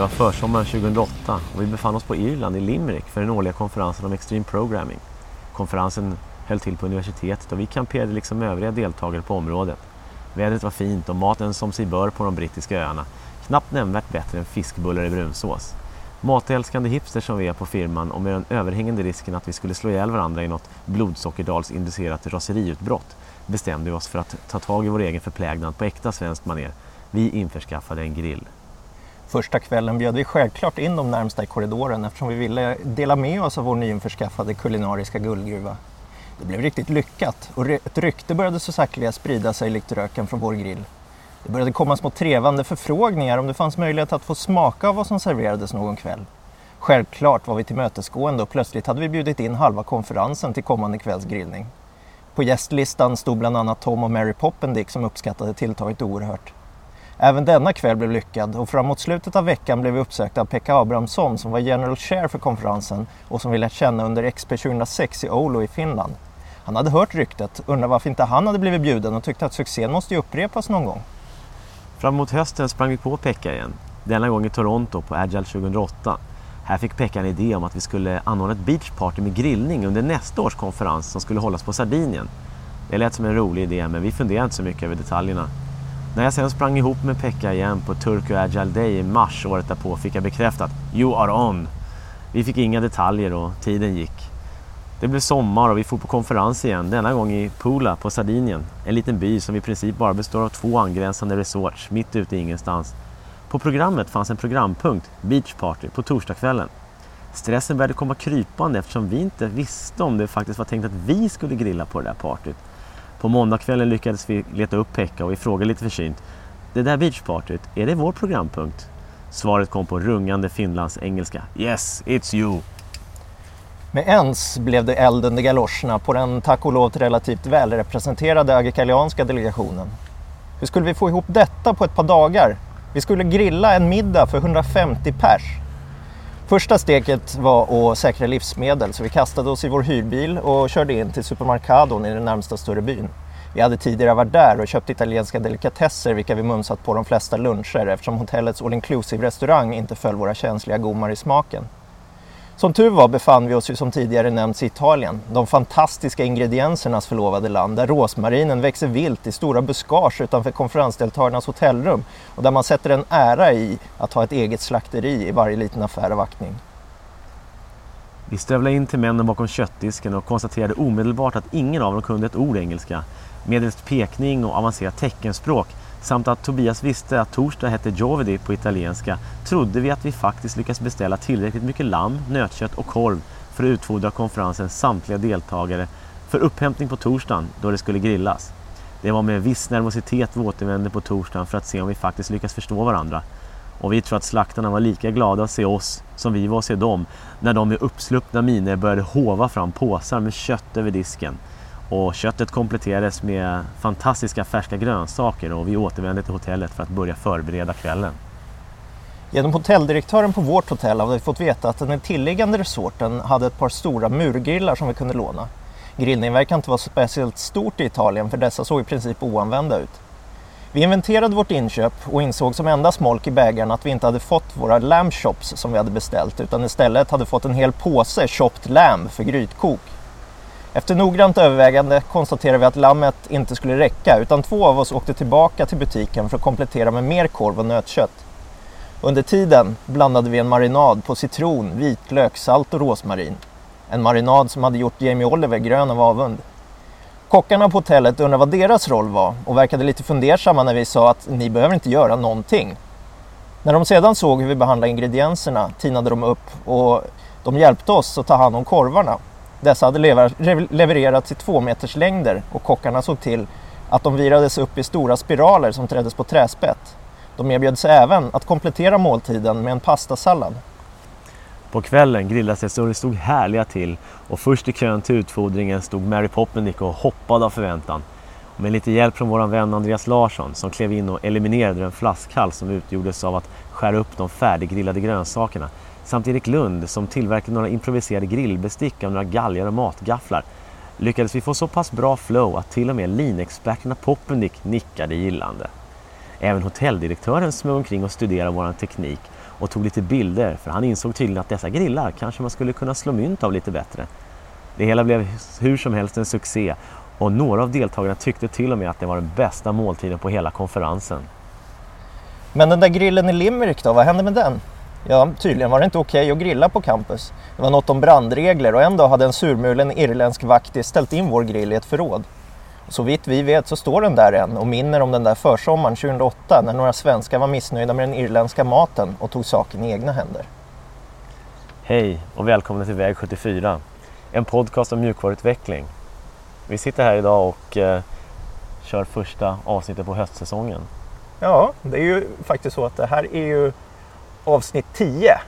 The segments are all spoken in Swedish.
Det var försommaren 2008 och vi befann oss på Irland i Limerick för den årliga konferensen om Extreme Programming. Konferensen höll till på universitetet och vi kamperade liksom övriga deltagare på området. Vädret var fint och maten som sig bör på de brittiska öarna. Knappt nämnvärt bättre än fiskbullar i brunsås. Matälskande hipster som vi är på firman och med den överhängande risken att vi skulle slå ihjäl varandra i något blodsockerdalsinducerat raseriutbrott bestämde vi oss för att ta tag i vår egen förplägnad på äkta svenskt maner. Vi införskaffade en grill. Första kvällen bjöd vi självklart in de närmsta i korridoren eftersom vi ville dela med oss av vår nyinförskaffade kulinariska guldgruva. Det blev riktigt lyckat och ett rykte började så sakteliga sprida sig likt röken från vår grill. Det började komma små trevande förfrågningar om det fanns möjlighet att få smaka av vad som serverades någon kväll. Självklart var vi tillmötesgående och plötsligt hade vi bjudit in halva konferensen till kommande kvälls grillning. På gästlistan stod bland annat Tom och Mary Poppendick som uppskattade tilltaget oerhört. Även denna kväll blev lyckad och framåt slutet av veckan blev vi uppsökta av Pekka Abrahamsson som var general chair för konferensen och som vi lärt känna under XP 2006 i Oulu i Finland. Han hade hört ryktet, undrade varför inte han hade blivit bjuden och tyckte att succén måste ju upprepas någon gång. Framåt hösten sprang vi på Pekka igen. Denna gång i Toronto på Agile 2008. Här fick Pekka en idé om att vi skulle anordna ett beachparty med grillning under nästa års konferens som skulle hållas på Sardinien. Det lät som en rolig idé men vi funderade inte så mycket över detaljerna. När jag sen sprang ihop med Pekka igen på Turku Agile Day i mars året därpå fick jag bekräftat “You are on”. Vi fick inga detaljer och tiden gick. Det blev sommar och vi får på konferens igen, denna gång i Pula på Sardinien. En liten by som i princip bara består av två angränsande resorts mitt ute i ingenstans. På programmet fanns en programpunkt, Beach Party, på torsdagskvällen. Stressen började komma krypande eftersom vi inte visste om det faktiskt var tänkt att vi skulle grilla på det där partyt. På måndagskvällen lyckades vi leta upp Pekka och vi frågade lite försynt. Det där beachpartyt, är det vår programpunkt? Svaret kom på rungande finlands engelska. Yes, it's you! Med ens blev det eld under galoscherna på den tack och lov relativt välrepresenterade agrikalianska delegationen. Hur skulle vi få ihop detta på ett par dagar? Vi skulle grilla en middag för 150 pers. Första steget var att säkra livsmedel så vi kastade oss i vår hyrbil och körde in till Supermarkadon i den närmsta större byn. Vi hade tidigare varit där och köpt italienska delikatesser vilka vi mumsat på de flesta luncher eftersom hotellets all inclusive restaurang inte föll våra känsliga gommar i smaken. Som tur var befann vi oss ju som tidigare nämnts i Italien, de fantastiska ingrediensernas förlovade land där rosmarinen växer vilt i stora buskage utanför konferensdeltagarnas hotellrum och där man sätter en ära i att ha ett eget slakteri i varje liten affär av aktning. Vi stövlade in till männen bakom köttdisken och konstaterade omedelbart att ingen av dem kunde ett ord engelska. Medelst pekning och avancerat teckenspråk samt att Tobias visste att torsdag hette Giovedi på italienska trodde vi att vi faktiskt lyckats beställa tillräckligt mycket lamm, nötkött och korv för att utfodra konferensens samtliga deltagare för upphämtning på torsdagen då det skulle grillas. Det var med viss nervositet vi återvände på torsdagen för att se om vi faktiskt lyckas förstå varandra. Och vi tror att slaktarna var lika glada att se oss som vi var att se dem när de med uppsluppna miner började hova fram påsar med kött över disken. Och köttet kompletterades med fantastiska färska grönsaker och vi återvände till hotellet för att börja förbereda kvällen. Genom hotelldirektören på vårt hotell hade vi fått veta att den tilliggande resorten hade ett par stora murgrillar som vi kunde låna. Grillningen verkar inte vara speciellt stort i Italien för dessa såg i princip oanvända ut. Vi inventerade vårt inköp och insåg som enda smolk i bägaren att vi inte hade fått våra lamb chops som vi hade beställt utan istället hade fått en hel påse chopped lamb för grytkok. Efter noggrant övervägande konstaterade vi att lammet inte skulle räcka utan två av oss åkte tillbaka till butiken för att komplettera med mer korv och nötkött. Under tiden blandade vi en marinad på citron, vitlök, salt och rosmarin. En marinad som hade gjort Jamie Oliver grön av avund. Kockarna på hotellet undrade vad deras roll var och verkade lite fundersamma när vi sa att ni behöver inte göra någonting. När de sedan såg hur vi behandlade ingredienserna tinade de upp och de hjälpte oss att ta hand om korvarna. Dessa hade levererats i två meters längder och kockarna såg till att de virades upp i stora spiraler som träddes på träspett. De erbjöd sig även att komplettera måltiden med en pastasallad. På kvällen grillades det så det stod härliga till och först i kön till utfodringen stod Mary Poppendick och hoppade av förväntan. Och med lite hjälp från vår vän Andreas Larsson som klev in och eliminerade den flaskhals som utgjordes av att skära upp de färdiggrillade grönsakerna samt Erik Lund som tillverkade några improviserade grillbestick av några galgar och matgafflar lyckades vi få så pass bra flow att till och med linexperterna Poppendick nickade gillande. Även hotelldirektören smög omkring och studerade vår teknik och tog lite bilder för han insåg tydligen att dessa grillar kanske man skulle kunna slå mynt av lite bättre. Det hela blev hur som helst en succé och några av deltagarna tyckte till och med att det var den bästa måltiden på hela konferensen. Men den där grillen i Limerick då, vad hände med den? Ja, tydligen var det inte okej okay att grilla på campus. Det var något om brandregler och en dag hade en surmulen irländsk vaktis ställt in vår grill i ett förråd. Så vitt vi vet så står den där än och minner om den där försommaren 2008 när några svenskar var missnöjda med den irländska maten och tog saken i egna händer. Hej och välkomna till Väg 74, en podcast om mjukvaruutveckling. Vi sitter här idag och eh, kör första avsnittet på höstsäsongen. Ja, det är ju faktiskt så att det här är ju avsnitt 10.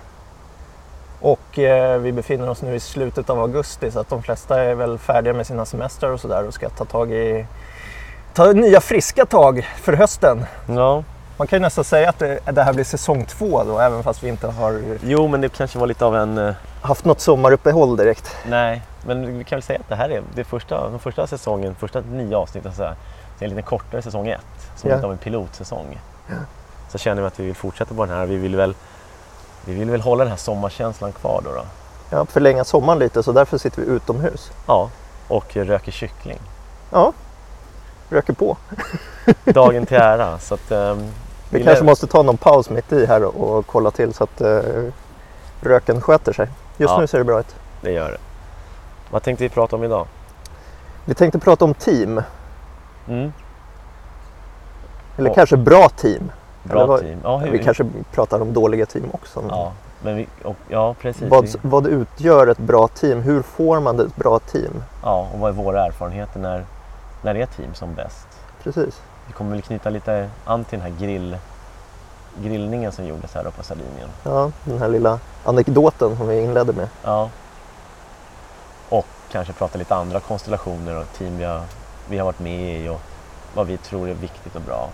Och eh, vi befinner oss nu i slutet av augusti så att de flesta är väl färdiga med sina semestrar och sådär och ska ta tag i ta nya friska tag för hösten. Ja. Man kan ju nästan säga att det, det, här blir säsong två då även fast vi inte har Jo men det kanske var lite av en uh... haft något sommaruppehåll direkt. Nej, men vi kan väl säga att det här är det första, den första säsongen, första nio avsnitten så här, det är en lite kortare säsong ett. Som ja. lite av en pilotsäsong. Så känner vi att vi vill fortsätta på den här. Vi vill väl vi vill väl hålla den här sommarkänslan kvar då. då. Ja, förlänga sommaren lite så därför sitter vi utomhus. Ja, och röker kyckling. Ja, röker på. Dagen till ära. Så att, um, vi, vi kanske måste ta någon paus mitt i här och, och kolla till så att uh, röken sköter sig. Just ja, nu ser det bra ut. Det gör det. Vad tänkte vi prata om idag? Vi tänkte prata om team. Mm. Eller och. kanske bra team. Bra vad, team. Ja, vi kanske pratar om dåliga team också. Ja, men vi, och, ja precis. Vad, vad utgör ett bra team? Hur får man ett bra team? Ja, och vad är våra erfarenheter när, när det är team som bäst? Precis. Vi kommer väl knyta lite an till den här grill, grillningen som gjordes här på Sardinien. Ja, den här lilla anekdoten som vi inledde med. Ja. Och kanske prata lite andra konstellationer och team vi har, vi har varit med i och vad vi tror är viktigt och bra.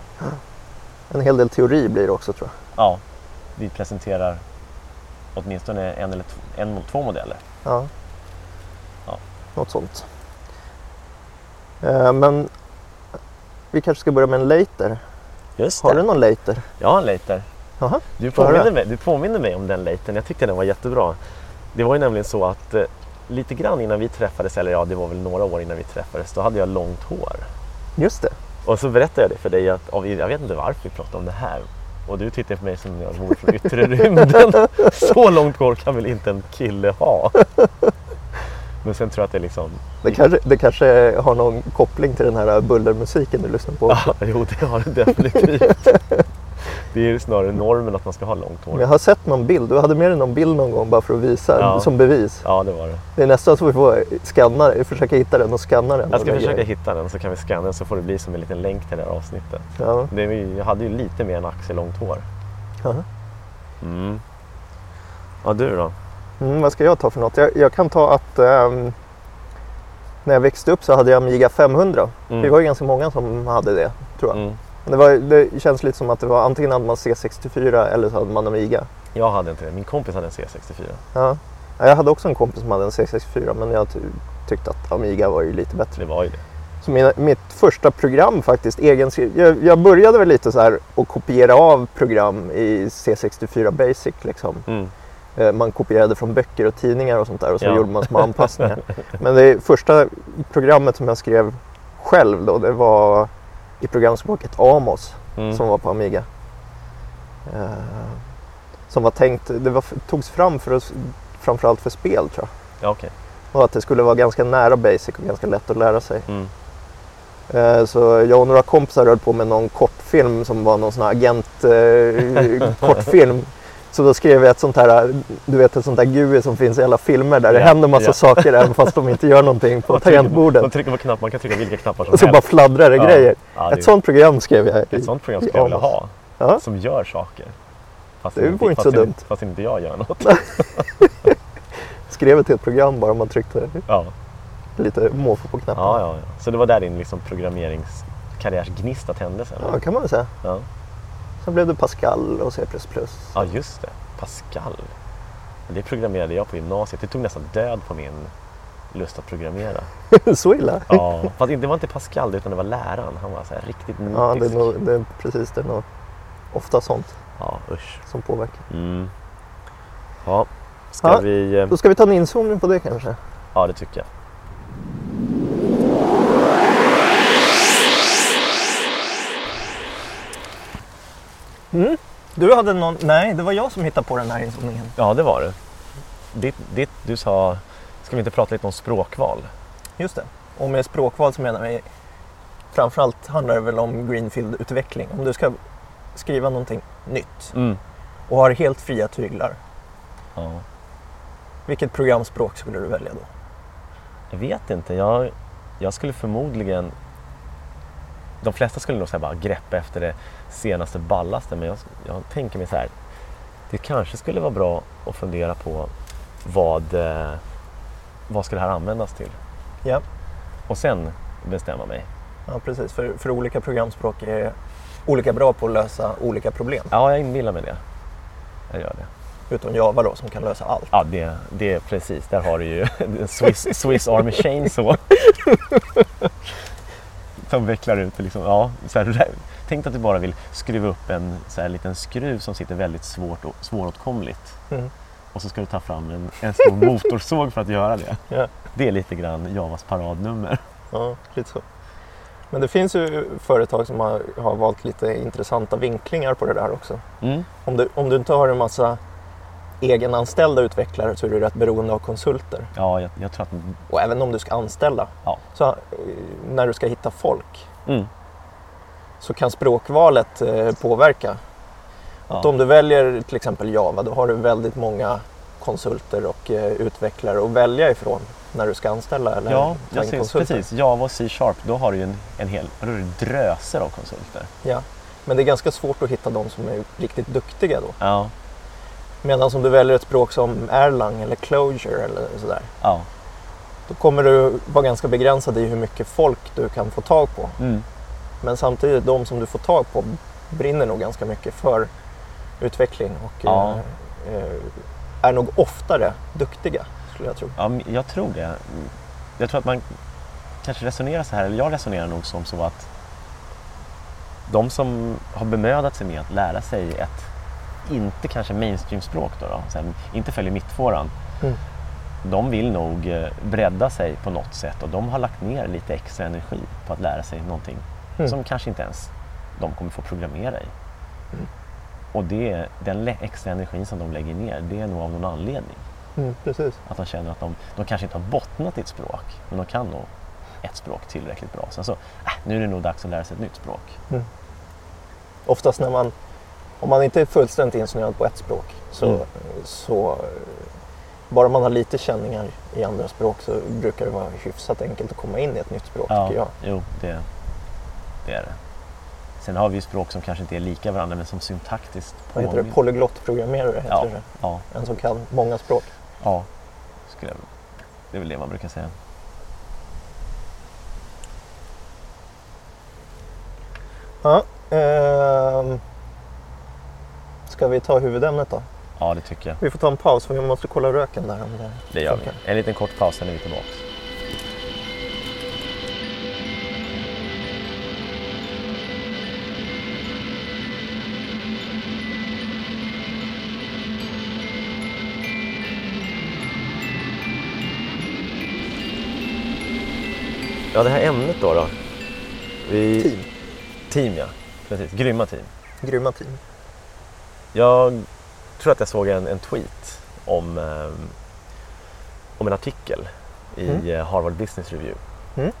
En hel del teori blir det också tror jag. Ja, vi presenterar åtminstone en eller en, två modeller. Ja. ja, något sånt. Eh, men vi kanske ska börja med en later. Just Har du någon later? Jag har en later. Aha. Du, påminner mig, du påminner mig om den latern. Jag tyckte den var jättebra. Det var ju nämligen så att eh, lite grann innan vi träffades, eller ja det var väl några år innan vi träffades, då hade jag långt hår. Just det. Och så berättade jag det för dig, att, jag vet inte varför vi pratade om det här. Och du tittar på mig som jag vore från yttre rymden. Så långt hår kan väl inte en kille ha? Men sen tror jag att det är liksom... Det kanske, det kanske har någon koppling till den här bullermusiken du lyssnar på? Ja, jo, det har det definitivt. Det är snarare normen att man ska ha långt hår. Jag har sett någon bild. Du hade med dig någon bild någon gång bara för att visa ja. som bevis. Ja, det var det. Det är nästan så vi får skanna, försöka hitta den och skanna den. Jag ska försöka hitta den så kan vi skanna den så får det bli som en liten länk till det här avsnittet. Ja. Det, jag hade ju lite mer än axellångt hår. Aha. Mm. Ja, du då? Mm, vad ska jag ta för något? Jag, jag kan ta att um, när jag växte upp så hade jag Amiga 500. Mm. Vi var ju ganska många som hade det, tror jag. Mm. Det, var, det känns lite som att det var antingen hade man C64 eller så hade man Amiga. Jag hade inte det, min kompis hade en C64. Ja. Jag hade också en kompis som hade en C64 men jag tyckte att Amiga var ju lite bättre. Det var ju det. Så mina, mitt första program faktiskt, egen, jag, jag började väl lite så här och kopiera av program i C64 Basic liksom. Mm. Eh, man kopierade från böcker och tidningar och sånt där och så ja. gjorde man små anpassningar. Men det första programmet som jag skrev själv då, det var i programspråket Amos mm. som var på Amiga. Uh, som var tänkt, det var, togs fram för oss, framförallt för spel tror jag. Ja, okay. Och att det skulle vara ganska nära basic och ganska lätt att lära sig. Mm. Uh, så jag och några kompisar höll på med någon kortfilm som var någon sån här agent uh, kortfilm så då skrev jag ett sånt här, du vet ett sånt där GUI som finns i alla filmer där ja, det händer massa ja. saker även fast de inte gör någonting på tangentbordet. Man trycker på knapp, man kan trycka vilka knappar som Och så helst. bara fladdrar det ja. grejer. Ja, ett sånt program skrev jag. Ett sånt program skulle jag vilja ha. Ja. Som gör saker. Fast det vore inte så dumt. Fast inte jag gör något. skrev ett helt program bara man tryckte ja. lite måfå på knappen. Ja, ja, ja. Så det var där din liksom programmeringskarriärsgnista tändes? Eller? Ja, kan man väl säga. Ja. Sen blev det Pascal och C++. Ja, just det. Pascal. Det programmerade jag på gymnasiet. Det tog nästan död på min lust att programmera. så illa? Ja, fast det var inte Pascal utan det var läraren. Han var så här riktigt nitisk. Ja, det är, nog, det är precis det. Är nog ofta sånt. Ja, usch. som påverkar. Mm. Ja, ska Ja. vi... eh, Då ska vi ta en inzoomning på det kanske. Ja, det tycker jag. Du hade någon... Nej, det var jag som hittade på den här inzoomningen. Ja, det var det. Ditt, ditt, du sa, ska vi inte prata lite om språkval? Just det. Och med språkval så menar vi framförallt handlar det väl om greenfield-utveckling. Om du ska skriva någonting nytt Mm. och har helt fria tyglar. Ja. Vilket programspråk skulle du välja då? Jag vet inte. Jag, jag skulle förmodligen... De flesta skulle nog säga bara greppa efter det senaste ballaste. Men jag, jag tänker mig så här. Det kanske skulle vara bra att fundera på vad, eh, vad ska det här användas till? Ja, Och sen bestämma mig. ja precis. För, för olika programspråk är olika bra på att lösa olika problem. Ja, jag inbillar mig det. Jag gör det. Utom Java då som kan lösa allt. Ja, det, det är precis. Där har du ju Swiss, Swiss Army Chainsaw. Som vecklar ut liksom. Ja, så här, tänk att du bara vill skruva upp en så här, liten skruv som sitter väldigt svårt och, svåråtkomligt. Mm. Och så ska du ta fram en, en stor motorsåg för att göra det. Ja. Det är lite grann Javas paradnummer. Ja, lite så. Men det finns ju företag som har, har valt lite intressanta vinklingar på det där också. Mm. Om du, om du inte har en massa egenanställda utvecklare så är du rätt beroende av konsulter. Ja, jag, jag tror att... Och även om du ska anställa. Ja. Så eh, när du ska hitta folk Mm. så kan språkvalet eh, påverka. Att Ja. om du väljer till exempel Java då har du väldigt många konsulter och eh, utvecklare att välja ifrån när du ska anställa eller Ja, jag ser, precis. Java och C-sharp, då har du ju en, en hel dröser av konsulter. Ja. Men det är ganska svårt att hitta de som är riktigt duktiga då. Ja, Medan om du väljer ett språk som Erlang eller Clojure eller sådär. ja. Då kommer du vara ganska begränsad i hur mycket folk du kan få tag på. Mm. Men samtidigt, de som du får tag på brinner nog ganska mycket för utveckling och Ja. eh, eh, är nog oftare duktiga, skulle jag tro. Ja, jag tror det. Jag tror att man kanske resonerar så här, eller jag resonerar nog som så att de som har bemödat sig med att lära sig ett, inte kanske mainstream-språk då, då här, inte följer mittfåran, Mm. de vill nog eh, bredda sig på något sätt och de har lagt ner lite extra energi på att lära sig någonting Mm. som kanske inte ens de kommer få programmera i. Mm. Och det, den extra energin som de lägger ner, det är nog av någon anledning. Mm. Att de känner att de, de kanske inte har bottnat i ett språk, men de kan nog ett språk tillräckligt bra. Sen så, äh, nu är det nog dags att lära sig ett nytt språk. Oftast när man, om man inte är fullständigt insnöad på ett språk så, Mm. så eh, bara man har lite känningar i andra språk så brukar det vara hyfsat enkelt att komma in i ett nytt språk tycker jag. jo, det, det är det. Sen har vi ju språk som kanske inte är lika varandra, men som syntaktiskt Vad heter det? påminner- Polyglottprogrammerare heter Ja, det. ja, En som kan många språk. ja. Skulle jag, det är väl det man brukar säga. Ja, ehm, ska vi ta huvudämnet då? Ja, det tycker jag. Vi får ta en paus för vi måste kolla röken där. Om det Det gör vi. funkar. En liten kort paus, sen är vi tillbaka. Ja, det här ämnet då. då. Vi... Team. Team, ja. Precis. Grymma team. Grymma team. Jag tror att jag såg en, en tweet om, ehm, om en artikel i Mm. eh, Harvard Business Review. Mm.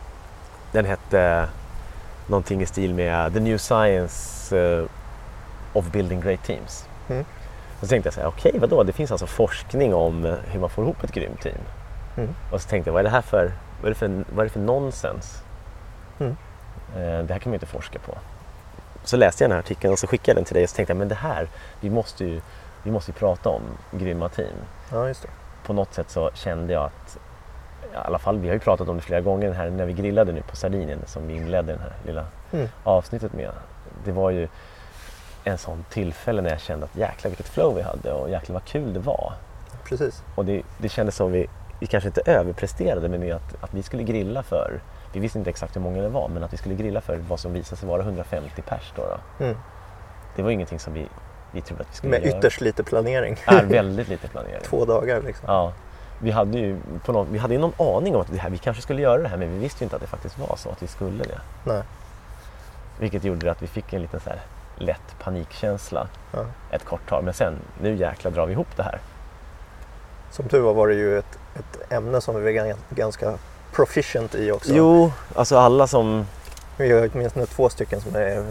Den hette någonting i stil med The New Science eh, of Building Great Teams. Mm. Och så tänkte jag så här, okej vadå, det finns alltså forskning om eh, hur man får ihop ett grymt team. Mm. Och så tänkte jag, vad är det här för, vad är det för, vad är det för nonsens? Mm. Eh, det här kan man ju inte forska på. Så läste jag den här artikeln och så skickade jag den till dig och så tänkte jag, men det här, vi måste ju, vi måste ju prata om grymma team. Ja, just det. På något sätt så kände jag att, i alla fall vi har ju pratat om det flera gånger här när vi grillade nu på Sardinien som vi inledde det här lilla Mm. avsnittet med. Det var ju en sån tillfälle när jag kände att jäklar vilket flow vi hade och jäklar vad kul det var. Precis. Och det, det kändes som vi, vi kanske inte överpresterade men att, att vi skulle grilla för, vi visste inte exakt hur många det var, men att vi skulle grilla för vad som visade sig vara 150 pers då. då. Mm. Det var ingenting som vi vi trodde att vi skulle Med göra. ytterst lite planering. Är väldigt lite planering. Två dagar liksom. Ja. Vi hade ju på någon, vi hade någon aning om att det här, vi kanske skulle göra det här men vi visste ju inte att det faktiskt var så att vi skulle det. Nej. Vilket gjorde att vi fick en liten så här lätt panikkänsla Ja. ett kort tag. Men sen, nu jäkla drar vi ihop det här. Som tur var var det ju ett, ett ämne som vi var gan- ganska proficient i också. Jo, alltså alla som... Vi har åtminstone två stycken som är,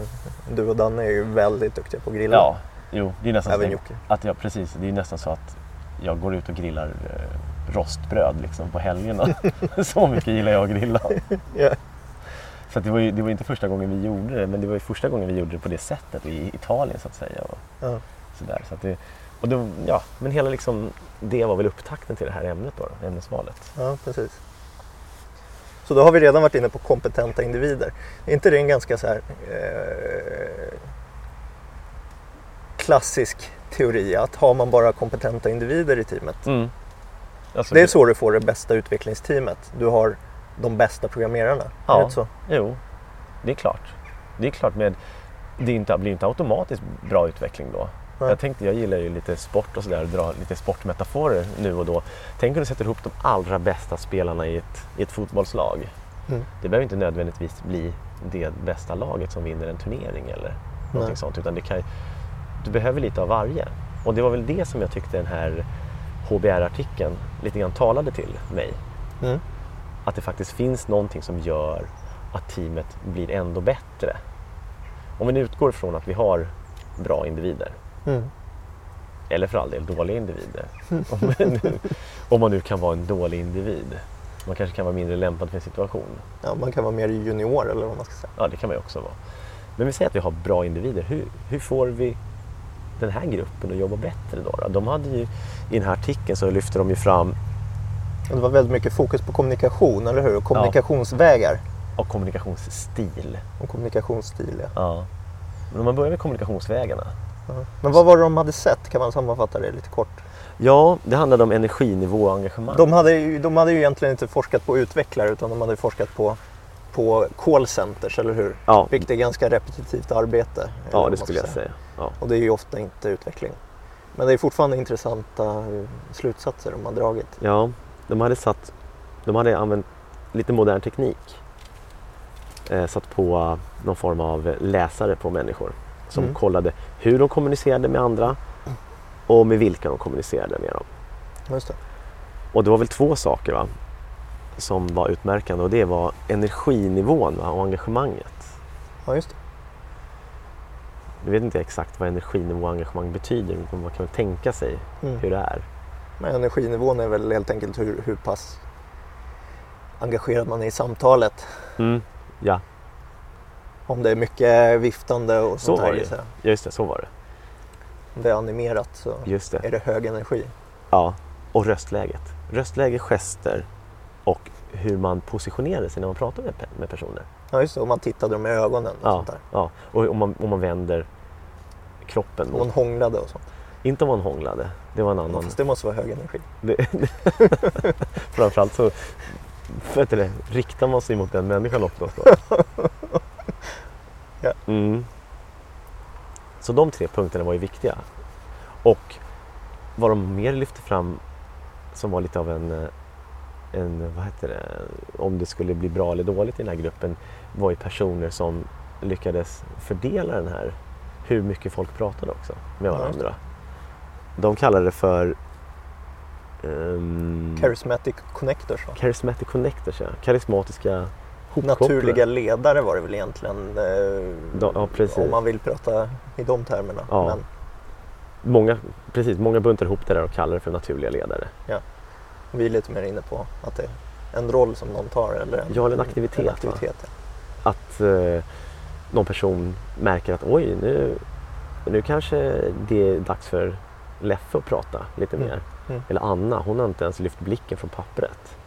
du och Danne är ju väldigt duktiga på att grilla. Ja, jo, det är nästan Även så Jocke. att jag, precis, det är nästan så att jag går ut och grillar eh, rostbröd liksom på helgerna. så mycket gillar jag att grilla. Ja. Så det, var ju, det var inte första gången vi gjorde det, men det var ju första gången vi gjorde det på det sättet i Italien så att säga. Och Ja. sådär. Så att det, och det, ja, men hela liksom, det var väl upptakten till det här ämnet då, ämnesvalet. ja, precis. Så då har vi redan varit inne på kompetenta individer. Är inte det en ganska så här eh, klassisk teori att har man bara kompetenta individer i teamet Mm. Alltså, Det är så du får det bästa utvecklingsteamet. Du har de bästa programmerarna. Ja. Är det så? Jo, det är klart. Det är klart med, det är inte, blir inte automatiskt bra utveckling då. Nej. Jag tänkte, jag gillar ju lite sport och sådär, dra lite sportmetaforer nu och då. Tänk om du sätter ihop de allra bästa spelarna i ett, i ett fotbollslag. Mm. Det behöver inte nödvändigtvis bli det bästa laget som vinner en turnering eller någonting Nej. sånt. Utan det kan, du behöver lite av varje. Och det var väl det som jag tyckte den här HBR-artikeln lite grann talade till mig. Mm. Att det faktiskt finns någonting som gör att teamet blir ändå bättre. Om vi nu utgår från att vi har bra individer, Mm. eller för all del dåliga individer. Om, man nu, om man nu kan vara en dålig individ. Man kanske kan vara mindre lämpad för en situation. Ja, man kan vara mer junior eller vad man ska säga. Ja, det kan man ju också vara. Men vi säger att vi har bra individer. Hur, hur får vi den här gruppen att jobba bättre då? De hade ju, I den här artikeln så lyfter de ju fram det var väldigt mycket fokus på kommunikation, eller hur? Och Kommunikationsvägar och kommunikationsstil. och kommunikationsstil. Ja. Ja. Men om man börjar med kommunikationsvägarna. Men vad var det de hade sett? Kan man sammanfatta det lite kort? Ja, det handlade om energinivå och engagemang. De hade, ju, de hade ju egentligen inte forskat på utvecklare utan de hade forskat på, på callcenters, eller hur? Ja, Vilket är ganska repetitivt arbete. ja det skulle jag säga. Ja. Och det är ju ofta inte utveckling. Men det är fortfarande intressanta eh, slutsatser de har dragit. ja, de hade satt, de hade använt lite modern teknik. Eh, satt på eh, någon form av läsare på människor som Mm. kollade hur de kommunicerade med andra och med vilka de kommunicerade med dem. Just det. Och det var väl två saker va? som var utmärkande och det var energinivån va? och engagemanget. Ja, just det. Nu vet inte exakt vad energinivå och engagemang betyder men man kan väl tänka sig Mm. hur det är. Men energinivån är väl helt enkelt hur, hur pass engagerad man är i samtalet. Mm. Ja, Om det är mycket viftande och Så sånt var här. det. just det, så var det. Om det är animerat så Just det. är det hög energi. Ja, och röstläget. Röstläge, gester och hur man positionerar sig när man pratar med, med personer. Ja, just det. Och man tittade dem i ögonen och Ja, sånt där. ja. och om man, om man vänder kroppen Och man hånglade och sånt. Inte om man hånglade, det var en annan... Fast det måste vara hög energi. Framförallt så vet du det, riktar man sig mot den människan oftast. Då. Ja. Mm. Så de tre punkterna var ju viktiga. Och vad de mer lyfte fram som var lite av en, eh, en vad heter det, om det skulle bli bra eller dåligt i den här gruppen var ju personer som lyckades fördela den här, hur mycket folk pratade också med varandra. De kallade det för ehm, Charismatic connectors va? Charismatic connectors, ja. Karismatiska. Naturliga ledare var det väl egentligen. Eh, Ja, ja. Om man vill prata i de termerna. Ja. Men Många, precis, många buntar ihop det där och kallar det för naturliga ledare. vi är lite mer inne på att det är en roll som någon tar. Eller en, Ja, eller en aktivitet, En aktivitet ja. Att eh, någon person märker att oj, nu, nu kanske det är dags för Leffe att prata lite Mm. mer. Mm. Eller Anna, hon har inte ens lyft blicken från pappret.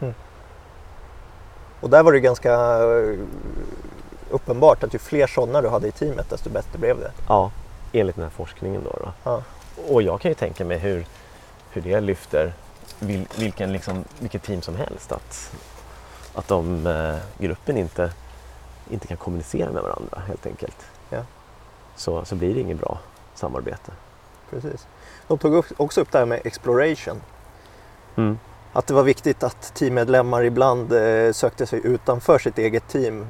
Och där var det ganska eh, uppenbart att ju fler sådana du hade i teamet desto bättre blev det. Ja, enligt den här forskningen då. då. Ja. Och jag kan ju tänka mig hur, hur det lyfter vil, vilken, liksom, vilket team som helst. Att, att de, eh, gruppen inte, inte kan kommunicera med varandra helt enkelt. Ja. Så, så blir det inget bra samarbete. precis. De tog också upp det här med exploration. Mm. Att det var viktigt att teammedlemmar ibland eh, sökte sig utanför sitt eget team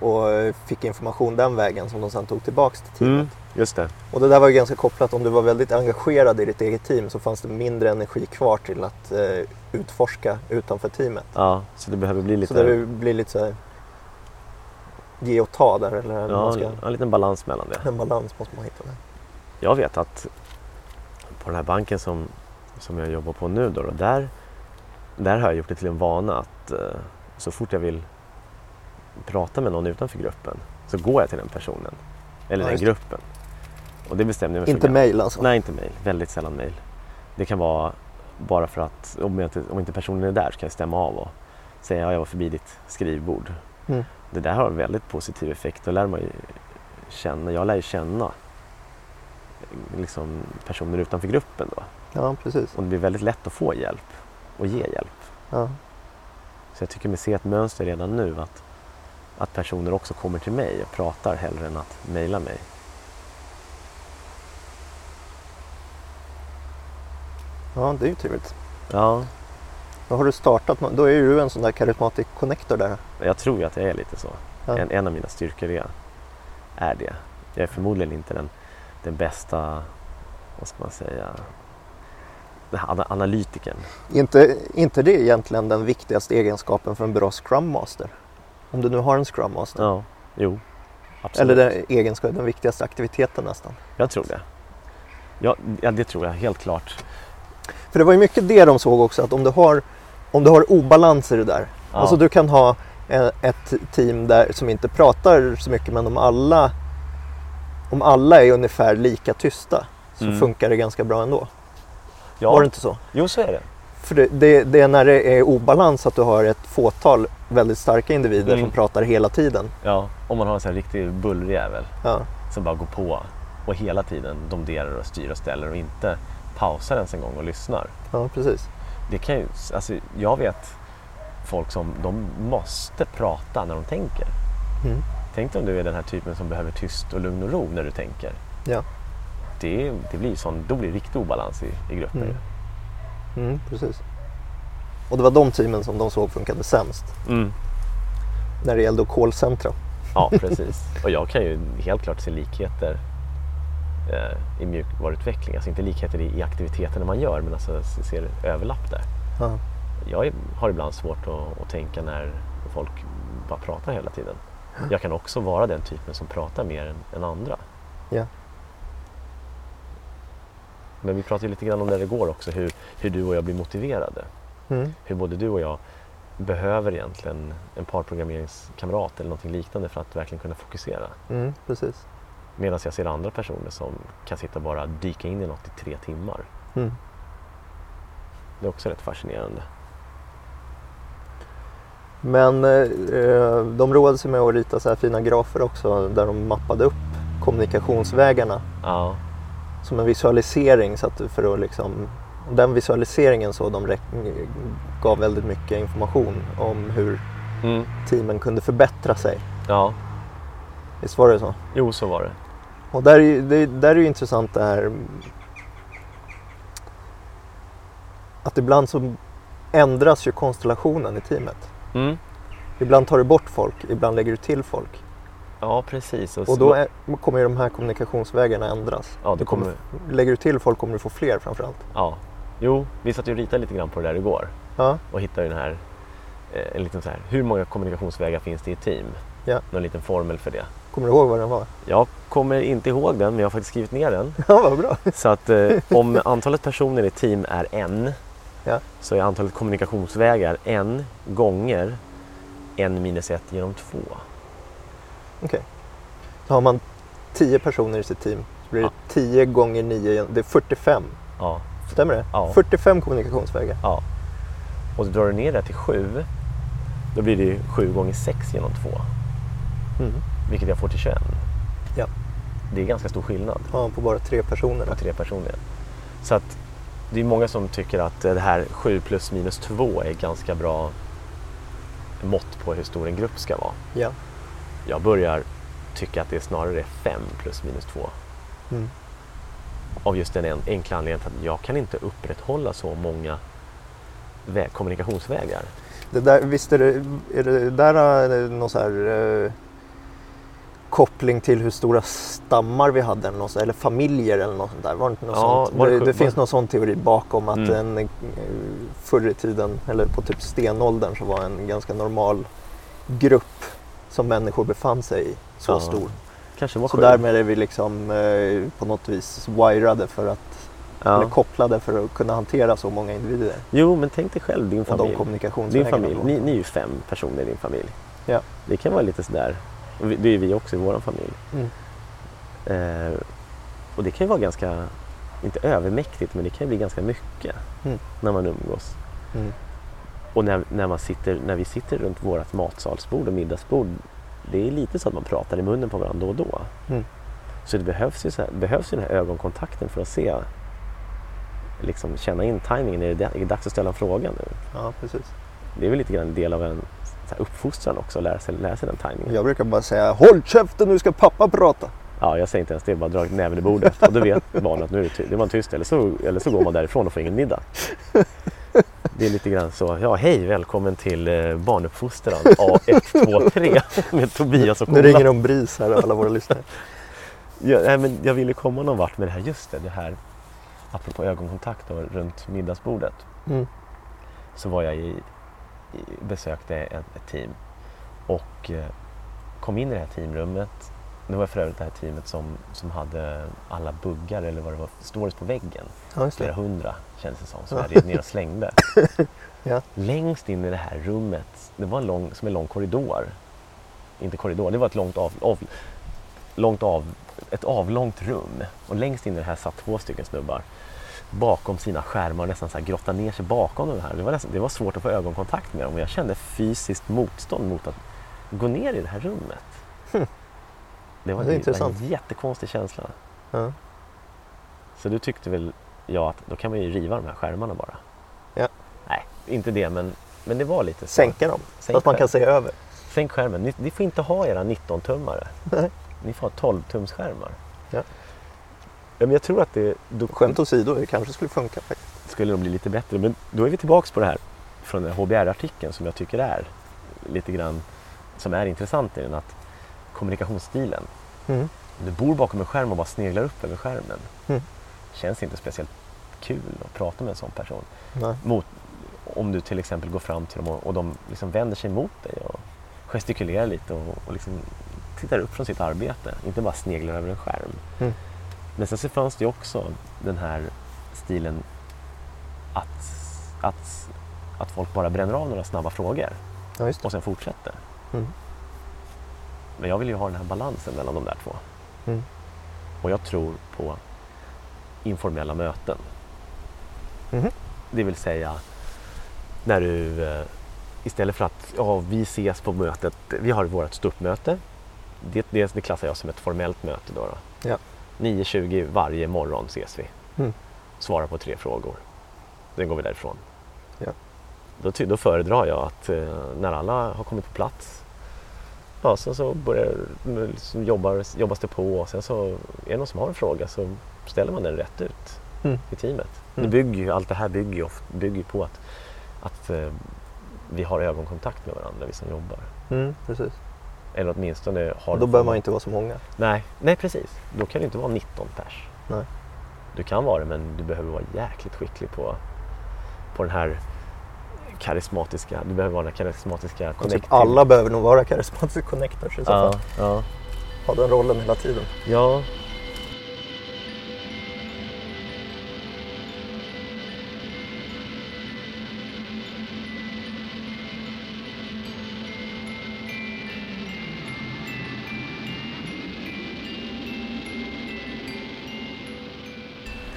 och eh, fick information den vägen som de sedan tog tillbaks till teamet. Mm, just det. Och det där var ju ganska kopplat, om du var väldigt engagerad i ditt eget team så fanns det mindre energi kvar till att eh, utforska utanför teamet. Ja, så det behöver bli lite, Så det blir lite så här, ge och ta där, eller ja, man ska, en liten balans mellan det. en balans måste man hitta där. Jag vet att på den här banken som, som jag jobbar på nu då, då där, där har jag gjort det till en vana att eh, så fort jag vill prata med någon utanför gruppen så går jag till den personen. Eller Ja, den gruppen. Och det bestämde jag mig Inte mejl alltså? Nej, inte mejl. Väldigt sällan mejl. Det kan vara bara för att om, inte, om inte personen är där så kan jag stämma av och säga att jag var förbi ditt skrivbord. Mm. Det där har en väldigt positiv effekt. Då lär man ju känna, jag lär ju känna liksom, personer utanför gruppen då. Ja, precis. Och det blir väldigt lätt att få hjälp och ge hjälp. Ja. Så jag tycker mig se ett mönster redan nu att, att personer också kommer till mig och pratar hellre än att mejla mig. ja, det är ju trevligt. Ja, Då har du startat, då är du en sån där karismatic connector där. jag tror ju att jag är lite så. Ja. En, en av mina styrkor är, är det. Jag är förmodligen inte den, den bästa, vad ska man säga, den här ana- analytikern. Inte, inte det egentligen den viktigaste egenskapen för en bra Scrum Master? Om du nu har en Scrum Master. Ja, jo. Absolut. Eller den egenskapen, den viktigaste aktiviteten nästan. Jag tror det. Ja, ja, det tror jag helt klart. För det var ju mycket det de såg också, att om du har, om du har obalans i det där. Ja. Alltså du kan ha eh, ett team där som inte pratar så mycket men om alla, om alla är ungefär lika tysta så Mm. funkar det ganska bra ändå. Ja. Var det inte så? Jo, så är det. För det, det, det är när det är obalans att du har ett fåtal väldigt starka individer Mm. som pratar hela tiden. Ja, om man har en sån här riktig bullrjävel Ja, som bara går på och hela tiden domderar och styr och ställer och inte pausar ens en gång och lyssnar. ja precis. Det kan ju, alltså, jag vet folk som de måste prata när de tänker. Mm. Tänk dig om du är den här typen som behöver tyst och lugn och ro när du tänker. Ja, Det, det blir sån, då blir det riktig obalans i, i gruppen. Mm. mm, precis. Och det var de teamen som de såg funkade sämst Mm. när det gällde att callcentra. Ja, precis. Och jag kan ju helt klart se likheter eh, i mjukvaruutveckling. Alltså inte likheter i, i aktiviteterna man gör, men alltså ser överlapp där. Ja. Jag har ibland svårt att, att tänka när folk bara pratar hela tiden. Jag kan också vara den typen som pratar mer än, än andra. Ja. Men vi pratade lite grann om det igår också, hur, hur du och jag blir motiverade. Mm. Hur både du och jag behöver egentligen en parprogrammeringskamrat eller någonting liknande för att verkligen kunna fokusera. Mm, precis. Medan jag ser andra personer som kan sitta och bara dyka in i något i tre timmar. Mm. Det är också rätt fascinerande. Men eh, de roade sig med att rita så här fina grafer också där de mappade upp kommunikationsvägarna Ja, som en visualisering. Så att för att liksom, den visualiseringen så de gav väldigt mycket information om hur mm. teamen kunde förbättra sig. ja. Visst var det så? jo så var det. Och där är, det, där är ju intressant det här att ibland så ändras ju konstellationen i teamet. Mm. Ibland tar du bort folk, ibland lägger du till folk. Ja, precis. Och då är, kommer ju de här kommunikationsvägarna ändras. Ja, Du kommer, kommer- Lägger du till folk kommer du få fler framförallt. Ja. Jo, vi satt ju och ritade lite grann på det där igår Ja, och hittade den här, eh, en liten så här, hur många kommunikationsvägar finns det i ett team? Ja. Någon liten formel för det. kommer du ihåg vad den var? Jag kommer inte ihåg den, men jag har faktiskt skrivit ner den. Ja, vad bra. Så att eh, om antalet personer i ett team är en, Ja. så är antalet kommunikationsvägar en gånger en minus ett genom två. Okej. Så har man 10 personer i sitt team så blir det 10 gånger 9, det är 45. Ja, Stämmer det? Ja. 45 kommunikationsvägar. ja. Och drar du ner det till sju, då blir det ju sju gånger sex genom två. Mm. Vilket jag får till 21. Ja. Det är ganska stor skillnad Ja, på bara tre personer. på tre personer. Så att det är många som tycker att det här 7 plus minus 2 är ganska bra mått på hur stor en grupp ska vara. Ja. Jag börjar tycka att det snarare är 5 plus minus 2. Mm. Av just den en- enkla anledningen att jag kan inte upprätthålla så många vä- kommunikationsvägar. Det där, visst är det, är det där eh, någon så här eh, koppling till hur stora stammar vi hade eller, något, eller familjer eller något sånt där? Var det inte något Ja, sånt? det det, det finns någon sån teori bakom att Mm. en, eh, förr i tiden, eller på typ stenåldern, så var en ganska normal grupp som människor befann sig i så Ja, stor. Kanske var Så sju. därmed är vi liksom eh, på något vis wirade för att, eller ja. kopplade för att kunna hantera så många individer. Jo, men tänk dig själv din familj. Din familj. Ni, ni är ju fem personer i din familj. Ja. Det kan vara lite sådär. Det är vi också i vår familj. Mm. Eh, och det kan ju vara ganska, inte övermäktigt, men det kan ju bli ganska mycket Mm. när man umgås. Mm. Och när, när, man sitter, när vi sitter runt vårt matsalsbord och middagsbord, det är lite så att man pratar i munnen på varandra då och då. Mm. Så det behövs ju, så här, behövs ju den här ögonkontakten för att se, liksom känna in tajmingen. Är det, är det dags att ställa en fråga nu? Ja, precis. Det är väl lite grann en del av en så här, uppfostran också, att lära sig, lära sig den tajmingen. Jag brukar bara säga Håll käften nu ska pappa prata. Ja, jag säger inte ens det, bara dra näven i bordet. Och då vet barnet att nu är det, det var tyst, eller så, eller så går man därifrån och får ingen middag. Det är lite grann så, ja hej, välkommen till eh, barnuppfostran A123 med Tobias och Nu Ola. ringer de BRIS här alla våra lyssnare. Ja, nej, men jag ville komma någon vart med det här, just det, det här apropå ögonkontakt och runt middagsbordet. Mm. Så var jag i, i, besökte ett, ett team och eh, kom in i det här teamrummet. Det var för övrigt det här teamet som, som hade alla buggar eller vad det var, stories på väggen. Ja, Flera hundra känns det som, som Ja. jag rev ner och slängde. Ja. Längst in i det här rummet, det var en lång, som en lång korridor. Inte korridor, det var ett långt av, av, långt av, ett avlångt rum. Och längst in i det här satt två stycken snubbar bakom sina skärmar och nästan så här grotta ner sig bakom de här. Det var, nästan, det var svårt att få ögonkontakt med dem och jag kände fysiskt motstånd mot att gå ner i det här rummet. Hmm. Det var, Det en- intressant. en jättekonstig känsla. Ja. Så då tyckte väl jag att då kan man ju riva de här skärmarna bara. Ja. Nej, inte det men, men det var lite så. Sänka dem. Så att man kan se över. Sänk skärmen. Ni, ni får inte ha era 19-tummare. Nej. Ni får ha 12-tumsskärmar. Ja. Ja, men jag tror att det då Skämt åsido, det kanske skulle funka faktiskt. skulle nog bli lite bättre. Men då är vi tillbaks på det här från den HBR-artikeln som jag tycker är lite grann som är intressant i den att kommunikationsstilen. Mm. Du bor bakom en skärm och bara sneglar upp över skärmen. Mm. Känns inte speciellt kul att prata med en sån person. Mot, om du till exempel går fram till dem och, och de liksom vänder sig mot dig och gestikulerar lite och, och liksom tittar upp från sitt arbete. Inte bara sneglar över en skärm. Mm. Men sen så fanns det också den här stilen att, att, att folk bara bränner av några snabba frågor Ja, och sen fortsätter. Mm. Men jag vill ju ha den här balansen mellan de där två. Mm. Och jag tror på informella möten. Mhm. Det vill säga när du eh, istället för att ja, vi ses på mötet, vi har vårt ståuppmöte. Det, det, det klassar jag som ett formellt möte. Då, då. Ja. 9.20 varje morgon ses vi. Mm. Svarar på tre frågor. Sen går vi därifrån. Ja. Då, då föredrar jag att eh, när alla har kommit på plats Ja, sen så börjar, så jobbar, jobbas det på och sen så är det någon som har en fråga så ställer man den rätt ut Mm. i teamet. Mm. Det bygger ju, allt det här bygger ju, oft, bygger på att, att eh, vi har ögonkontakt med varandra, vi som jobbar. Mm, precis. Eller åtminstone har... Då behöver man inte vara så många. Nej, nej precis. Då kan det inte vara 19 pers. Nej. Du kan vara det men du behöver vara jäkligt skicklig på, på den här karismatiska, du behöver vara den karismatiska typ alla behöver nog vara charismatic connectors i så Ja, fall. ja, Ha den rollen hela tiden. ja.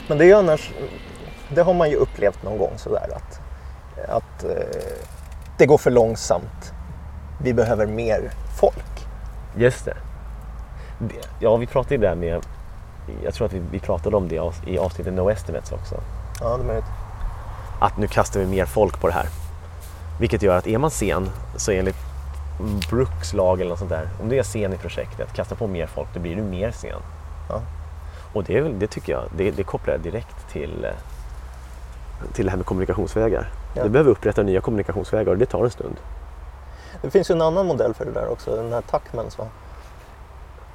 Men det är ju annars, det har man ju upplevt någon gång sådär att, att eh, det går för långsamt. Vi behöver mer folk. Just det. Ja, vi pratade ju där med, jag tror att vi, vi pratade om det i avsnittet No Estimates också. Ja, det är möjligt. Att nu kastar vi mer folk på det här. Vilket gör att är man sen så enligt Brooks lag eller något sånt där. Om du är sen i projektet, kasta på mer folk, då blir du mer sen. Ja. Och det, är väl- det tycker jag, det, det kopplar jag direkt till, eh, till det här med kommunikationsvägar. Ja. Vi behöver upprätta nya kommunikationsvägar och det tar en stund. Det finns ju en annan modell för det där också, den här Tuckmans va?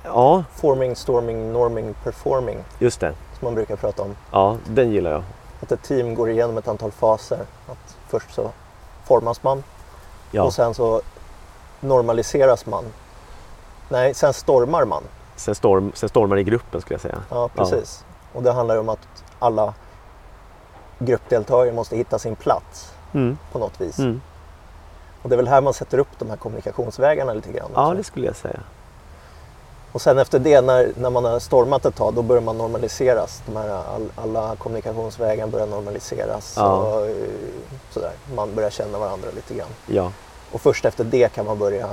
Ja, Forming, storming, norming, performing just det. som man brukar prata om. Ja, den gillar jag. Att ett team går igenom ett antal faser. Att först så formas man Ja. och sen så normaliseras man. Nej, sen stormar man. Sen, storm, sen stormar i gruppen skulle jag säga. Ja, precis. Och det handlar ju om att alla gruppdeltagare måste hitta sin plats Mm. på något vis. Mm. Och det är väl här man sätter upp de här kommunikationsvägarna lite grann. Ja, också. det skulle jag säga. Och sen efter det, när, när man har stormat ett tag, då börjar man normaliseras. De här, all, alla kommunikationsvägar börjar normaliseras. Ja. Och, eh, sådär. Man börjar känna varandra lite grann. Ja, Och först efter det kan man börja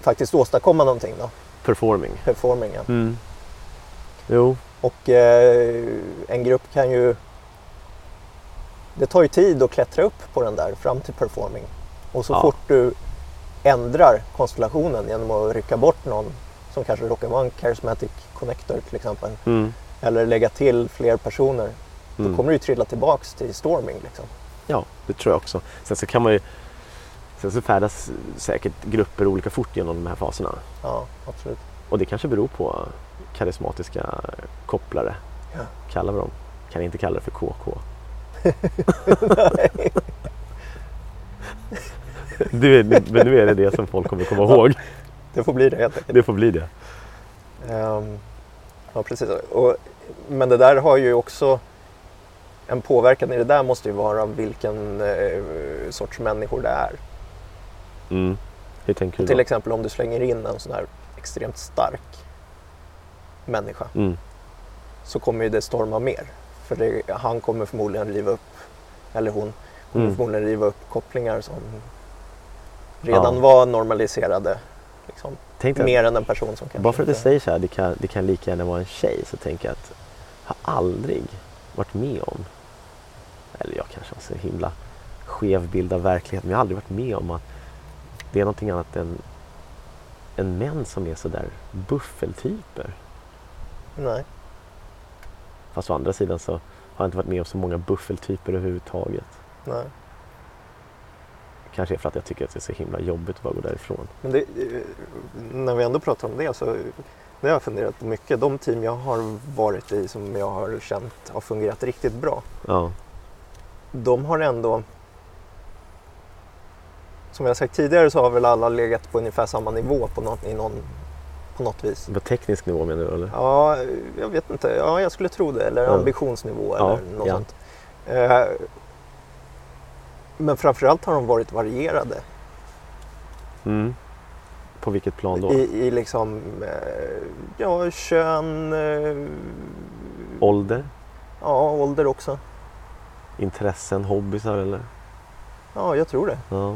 faktiskt åstadkomma någonting då. Performing. Performing, ja. Mm. Jo, Och eh, en grupp kan ju... Det tar ju tid att klättra upp på den där fram till performing. Och så Ja. fort du ändrar konstellationen genom att rycka bort någon som kanske råkar vara en charismatic connector till exempel. mm. Eller lägga till fler personer. Mm. Då kommer du ju trilla tillbaks till storming. Liksom. ja, det tror jag också. Sen så kan man ju Sen så färdas säkert grupper olika fort genom de här faserna. Ja, absolut. Och det kanske beror på karismatiska kopplare. Ja. Kallar vi dem. Kan inte kalla det för KK. du, men nu är det det som folk kommer komma ihåg. Det får bli det helt enkelt. Det får bli det. Ehm, ja, precis. Och, men det där har ju också en påverkan i det där måste ju vara vilken eh, sorts människor det är. Mm. Till exempel om du slänger in en sån här extremt stark människa Mm. så kommer ju det storma mer. För det, han kommer förmodligen riva upp, eller hon kommer Mm. förmodligen riva upp kopplingar som redan Ja. var normaliserade. Liksom, mer än en person som kanske bara för att du säger så här, det kan, det kan lika gärna vara en tjej, så tänker jag att jag har aldrig varit med om, eller jag kanske har så himla skev bild av verkligheten, men jag har aldrig varit med om att det är någonting annat än, än män som är sådär buffeltyper. Nej. Fast å andra sidan så har jag inte varit med om så många buffeltyper överhuvudtaget. Nej. Kanske är för att jag tycker att det är så himla jobbigt att bara gå därifrån. Men det, eh, när vi ändå pratar om det så det har jag funderat mycket. De team jag har varit i som jag har känt har fungerat riktigt bra. Ja, De har ändå som jag sagt tidigare så har väl alla legat på ungefär samma nivå på något, i någon, på något vis. på teknisk nivå menar du eller? Ja, jag vet inte. Ja, jag skulle tro det. Eller Ja. ambitionsnivå Ja, eller något ja. sånt. Eh, men framförallt har de varit varierade. Mm. På vilket plan då? I, i liksom, eh, ja, kön, eh, Ålder? ja, ålder också. Intressen? Hobbysar eller? Ja, jag tror det. Ja.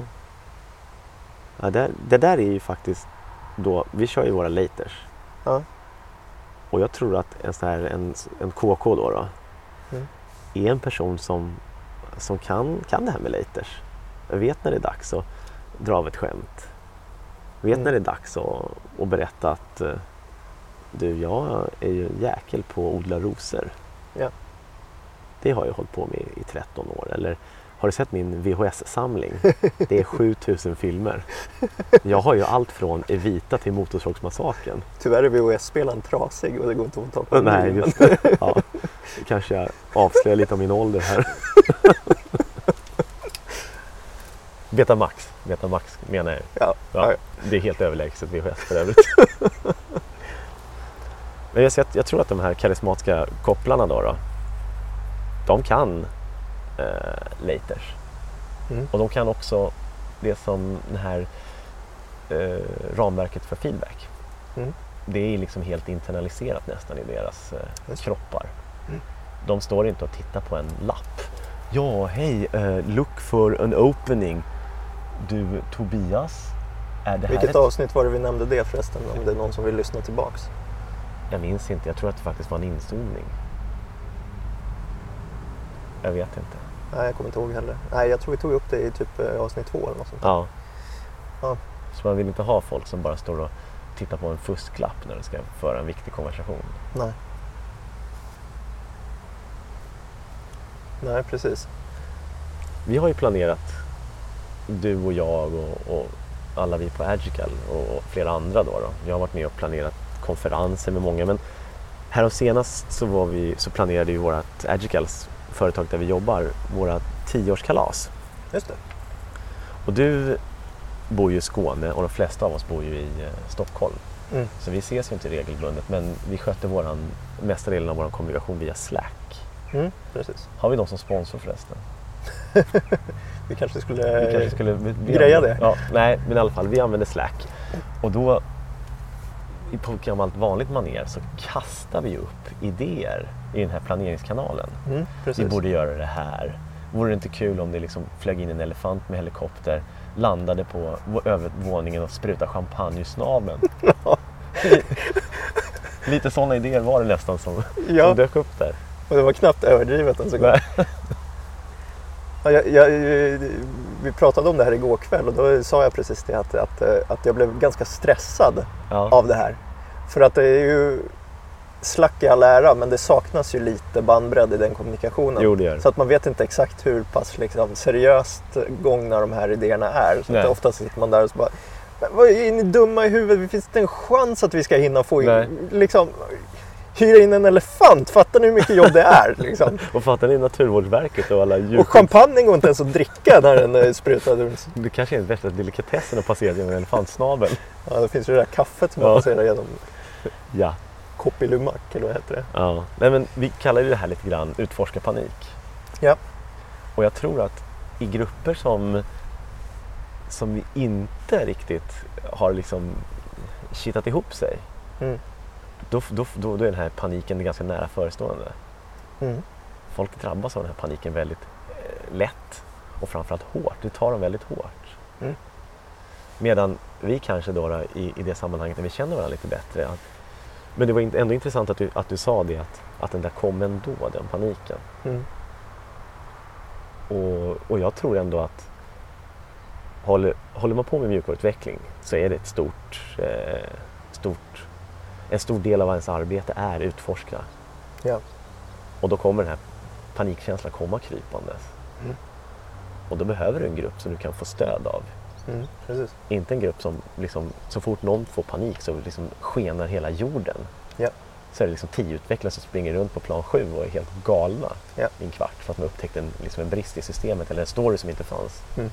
Ja det, det där är ju faktiskt då, vi kör ju våra laters. Ja. Och jag tror att en, sån här, en, en KK då, då Mm. är en person som, som kan, kan det här med laters. Jag vet när det är dags att dra av ett skämt. Vet Mm. när det är dags att, att berätta att eh, du, jag är ju en jäkel på att odla rosor. Ja. Det har jag hållit på med i 13 år. Eller har du sett min VHS-samling? Det är 7000 filmer. Jag har ju allt från Evita till Motorsågsmassakern. Tyvärr är VHS-spelaren trasig och det går inte att tag på en Nej, just det. Ja. Kanske jag avslöjar lite om min ålder här. Betamax, Betamax menar jag. Ja, Ja, det är helt överlägset VHS för övrigt. Men jag, ser att- jag tror att de här karismatiska kopplarna då, då de kan eh, laters. Mm. Och de kan också det som det här eh, ramverket för feedback. Mm. Det är liksom helt internaliserat nästan i deras eh, kroppar. Mm. De står inte och tittar på en lapp. Ja, hej, eh, look for an opening. Du Tobias, är det här Vilket ett... avsnitt var det vi nämnde det förresten? Om det är någon som vill lyssna tillbaks. Jag minns inte, jag tror att det faktiskt var en inzoomning. Jag vet inte. Nej, jag kommer inte ihåg heller. Nej, jag tror vi tog upp det i typ eh, avsnitt två eller något sånt. Ja. Ja. Så man vill inte ha folk som bara står och titta på en fusklapp när du ska föra en viktig konversation. Nej. Nej, precis. Vi har ju planerat, du och jag och, och alla vi på Agical och flera andra då, då. Jag har varit med och planerat konferenser med många men här senast så, var vi, så planerade ju vårt Agicals företag där vi jobbar, våra tioårskalas. Just det. Och du bor ju i Skåne och de flesta av oss bor ju i eh, Stockholm. Mm. Så vi ses ju inte regelbundet men vi sköter våran, mesta delen av vår kommunikation via Slack. Mm, precis. Har vi någon som sponsor förresten? Vi kanske skulle, Vi kanske skulle vi, greja använder- det. Ja, nej, men i alla fall, vi använder Slack. Och då, på gammalt vanligt manér, så kastar vi upp idéer i den här planeringskanalen. Mm, Vi borde göra det här. Vore det inte kul om det liksom flög in en elefant med helikopter, landade på vå- övervåningen och sprutade champagne i snabeln? Lite sådana idéer var det nästan som, Ja. som dök upp där. Och det var knappt överdrivet en sekund. Nej. Ja, jag, jag, vi pratade om det här igår kväll och då sa jag precis det att, att, att jag blev ganska stressad Ja. av det här. För att det är ju slack i all ära men det saknas ju lite bandbredd i den kommunikationen. Jo, det gör. Så att man vet inte exakt hur pass liksom, seriöst gångna de här idéerna är. Så Nej. att ofta sitter man där och så bara "Men vad Är ni dumma i huvudet? Det finns inte en chans att vi ska hinna få Nej. in, liksom, hyra in en elefant. Fattar ni hur mycket jobb det är? Liksom? Och fattar ni Naturvårdsverket och alla djur... Och champagne går inte ens att dricka när den är sprutad ur. Det kanske är den värsta delikatessen att passera genom en elefantsnabel. Ja, det finns ju det där kaffet som Ja. man passerar genom. Ja. Koppilumak eller vad heter det? ja. Nej, men vi kallar ju det här lite grann utforska panik. Ja. Och jag tror att i grupper som, som inte riktigt har liksom kittat ihop sig, Mm. då, då, då, då är den här paniken ganska nära förestående. Mm. Folk drabbas av den här paniken väldigt eh, lätt och framförallt hårt. Det tar dem väldigt hårt. Mm. Medan vi kanske då, då i, i det sammanhanget när vi känner varandra lite bättre. Att, men det var ändå intressant att du, att du sa det att, att den där kom ändå, den paniken. Mm. Och, och jag tror ändå att håller, håller man på med mjukvaruutveckling så är det ett stort, eh, stort, en stor del av ens arbete är utforska. Ja. Och då kommer den här panikkänslan komma krypandes. Mm. Och då behöver du en grupp som du kan få stöd av. Mm. Inte en grupp som liksom, så fort någon får panik så liksom skenar hela jorden. Ja. Så är det liksom tio utvecklare som springer runt på plan sju och är helt galna Ja. i en kvart för att man upptäckte en, liksom en brist i systemet eller en story som inte fanns. Mm.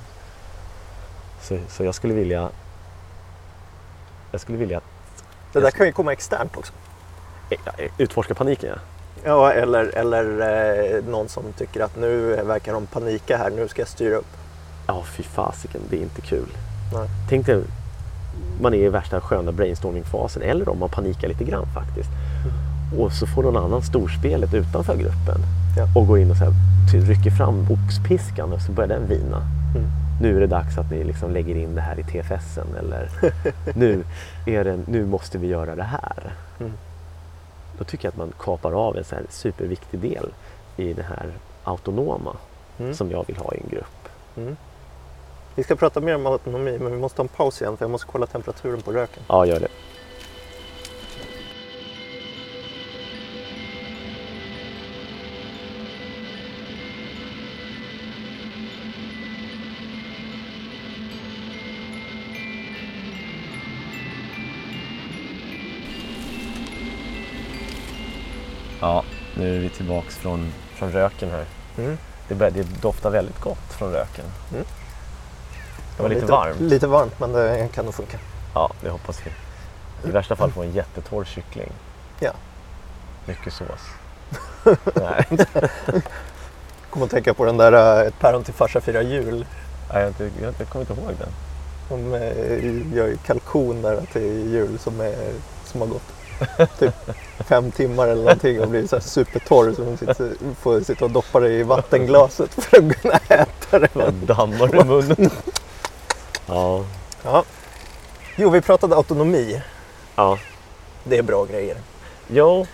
Så, så jag skulle vilja jag skulle vilja Det där kan ju komma externt också. eh, utforska paniken. Ja. Ja, eller, eller eh, någon som tycker att nu verkar de panika här, nu ska jag styra upp. Ja, fy fasiken, det är inte kul. Nej. Tänk dig, man är i värsta sköna brainstormingfasen eller om man panikar lite grann faktiskt. Och så får någon annan storspelet utanför gruppen Ja. och går in och så här, rycker fram oxpiskan och så börjar den vina. Mm. Nu är det dags att ni liksom lägger in det här i TFSen eller nu, är det, nu måste vi göra det här. Mm. Då tycker jag att man kapar av en så här superviktig del i det här autonoma Mm. som jag vill ha i en grupp. Vi ska prata mer om autonomi, men vi måste ta en paus igen för jag måste kolla temperaturen på röken. Ja, gör det. Ja, nu är vi tillbaks från, från röken här. Mm. Det, det doftar väldigt gott från röken. Mm. Det var lite varmt. Lite varmt, men det kan nog funka. Ja, det hoppas vi. I värsta fall få en jättetorr kyckling. Ja. Mycket sås. Nej, Kommer att tänka på den där eh, Ett päron till farsa firar jul. jag, inte, jag, inte- jag kommer inte ihåg den. De eh, gör ju kalkon där till jul som, är, som har gått typ fem timmar eller någonting och blir så här supertorr så de sitter, får sitta och doppa det i vattenglaset för att kunna äta det. Dammar i munnen. Ja, Ja. Jo, vi pratade autonomi. ja. Det är bra grejer. Jo,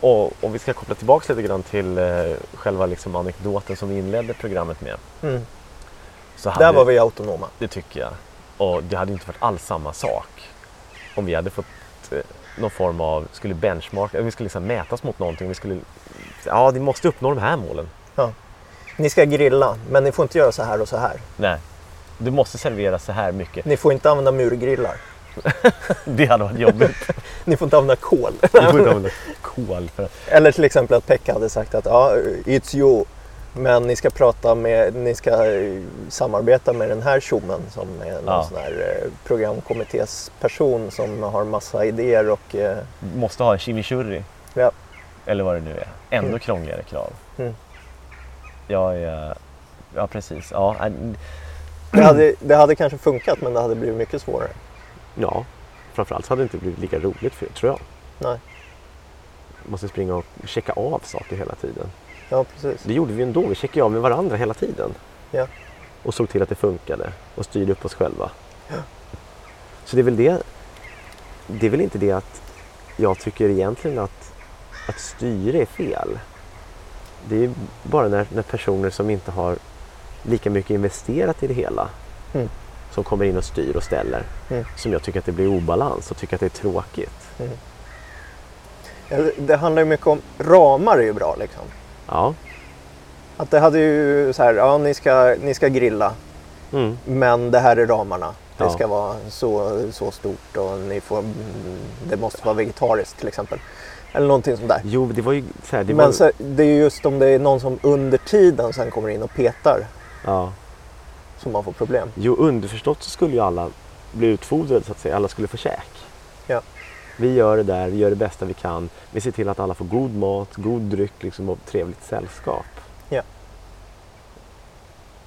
och om vi ska koppla tillbaka lite grann till eh, själva liksom anekdoten som vi inledde programmet med. Mm. Hade, Där var vi autonoma. Det tycker jag. Och det hade inte varit alls samma sak om vi hade fått eh, någon form av, skulle benchmark, vi skulle liksom mätas mot någonting. Vi skulle, ja, ni måste uppnå de här målen. Ja. Ni ska grilla, men ni får inte göra så här och så här. Nej, du måste servera så här mycket. Ni får inte använda murgrillar. Det hade varit jobbigt. Ni får inte använda kol. Du får inte använda kol för. Eller till exempel att Pekka hade sagt att ja, it's you. Men ni ska prata med, ni ska eh, samarbeta med den här tjommen som är någon Ja. sån här eh, programkommittésperson som har massa idéer och eh, Måste ha en chimichurri. ja, Eller vad det nu är. Ändå Mm. krångligare krav. Mm. Jag är... Ja, precis. Ja, det, hade, det hade kanske funkat men det hade blivit mycket svårare. ja. framförallt hade det inte blivit lika roligt för tror jag. Nej, måste springa och checka av saker hela tiden. ja precis. Det gjorde vi ändå. Vi checkade av med varandra hela tiden. Ja. Och såg till att det funkade och styrde upp oss själva. Så det är väl det. Det är väl inte det att jag tycker egentligen att, att styra är fel. Det är bara när, när personer som inte har lika mycket investerat i det hela Mm. som kommer in och styr och ställer Mm. som jag tycker att det blir obalans och tycker att det är tråkigt. Ja, det- handlar ju mycket om, ramar är ju bra liksom. Ja. Att det hade ju så här, ja ni ska, ni ska grilla Mm. men det här är ramarna. Det Ja. ska vara så, så stort och ni får, mm, det måste vara vegetariskt till exempel. Eller någonting sånt där. Jo, det var ju så här, det Men var, så, det är ju just om det är någon som under tiden sen kommer in och petar ja. som man får problem. Jo, underförstått så skulle ju alla bli utfodrade så att säga. Alla skulle få käk. Ja. Vi gör det där, vi gör det bästa vi kan. Vi ser till att alla får god mat, god dryck liksom, och trevligt sällskap. Ja.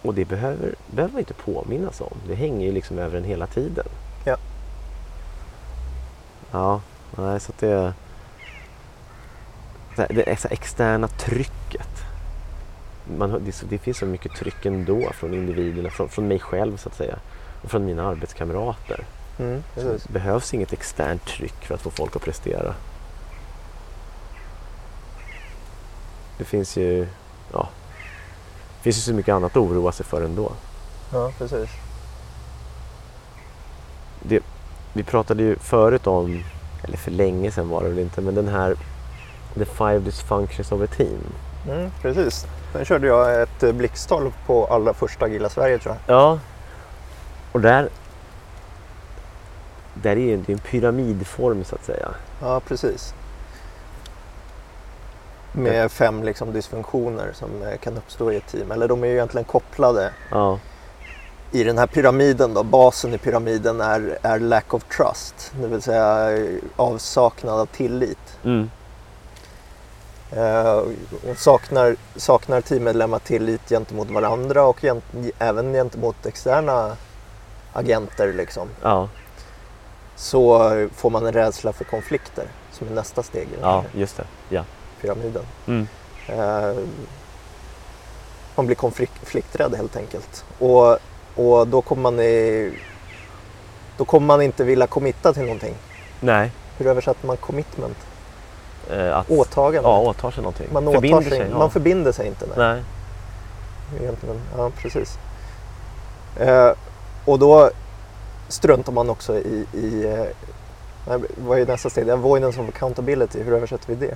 Och det behöver, behöver man inte påminnas om. Det hänger ju liksom över en hela tiden. Ja. Ja, nej så att det... Det externa trycket. Man, det, det finns så mycket tryck ändå från individerna, från, från mig själv så att säga. Och från mina arbetskamrater. Mm, det behövs inget externt tryck för att få folk att prestera. Det finns ju, ja, det finns ju så mycket annat att oroa sig för ändå. Ja, precis. Det, vi pratade ju förut om, eller för länge sedan var det väl inte, men den här The Five Dysfunctions of a Team. Mm, precis. Sen körde jag ett eh, blixttal på allra första Gilla Sverige tror jag. Ja, och där, där är ju en pyramidform så att säga. Ja, precis. Med fem liksom, dysfunktioner som eh, kan uppstå i ett team. Eller de är ju egentligen kopplade Ja, i den här pyramiden. Då. Basen i pyramiden är, är lack of trust. Det vill säga eh, avsaknad av tillit. mm. Eh, och saknar, saknar teammedlemmar tillit gentemot varandra och gent, även gentemot externa agenter. Liksom. ja, Så får man en rädsla för konflikter som är nästa steg i ja, just det. Ja. pyramiden. Mm. Eh, man blir konflikträdd helt enkelt. Och, och då, kommer man i, då kommer man inte vilja committa till någonting. Nej, Hur översätter man commitment? Eh, att Åtagande. ja, åtar sig någonting. man, Förbinder sig, sig, ja. man förbinder sig inte. Nej. Nej. Egentligen. Ja, precis. Eh, och då struntar man också i, i eh, vad är nästa steg? Avoidance of accountability, hur översätter vi det?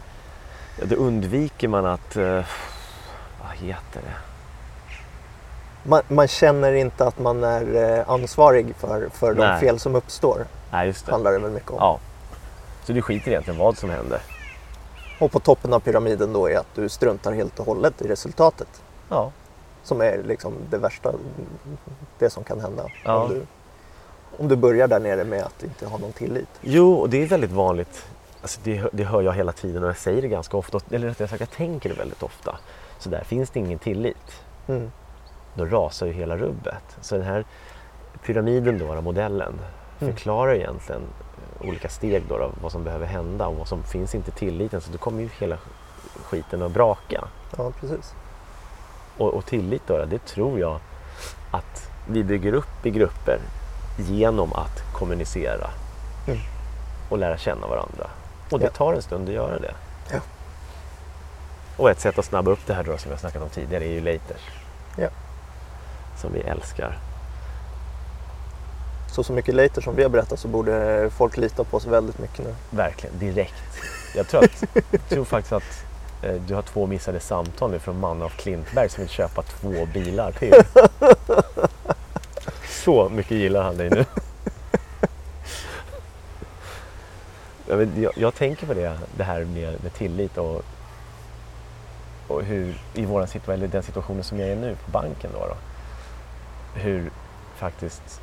Ja, då undviker man att... eh, vad heter det? Man, man känner inte att man är eh, ansvarig för, för de Nej. fel som uppstår. Nej, just det. handlar det väl mycket om. Ja. Så du skiter egentligen vad som händer? Och på toppen av pyramiden då är att du struntar helt och hållet i resultatet. Ja. Som är liksom det värsta, det som kan hända. Ja. Om, du, om du börjar där nere med att inte ha någon tillit. Jo, och det är väldigt vanligt. Alltså det, hör- det hör jag hela tiden och jag säger det ganska ofta. Eller rättare sagt, jag tänker det väldigt ofta. Så där finns det ingen tillit. Mm. Då rasar ju hela rubbet. Så den här pyramiden då, modellen. Förklarar egentligen eh, olika steg då, då vad som behöver hända och vad som finns inte tilliten. Så då kommer ju hela skiten att braka. Ja, precis. Och, och tillit då, det tror jag att vi bygger upp i grupper genom att kommunicera Mm. och lära känna varandra. Och det tar en stund att göra det. Ja. Och ett sätt att snabba upp det här då som jag snackat om tidigare är ju laters. Ja. Som vi älskar. Så så mycket later som vi har berättat så borde folk lita på oss väldigt mycket nu. Verkligen, direkt. Jag tror, att, jag tror faktiskt att eh, du har två missade samtal nu från mannen av Klintberg som vill köpa två bilar till. Så mycket gillar han dig nu. Jag, vet, jag, jag tänker på det, det här med, med tillit och, och hur i våran situation, eller den situationen som jag är nu på banken då, då hur faktiskt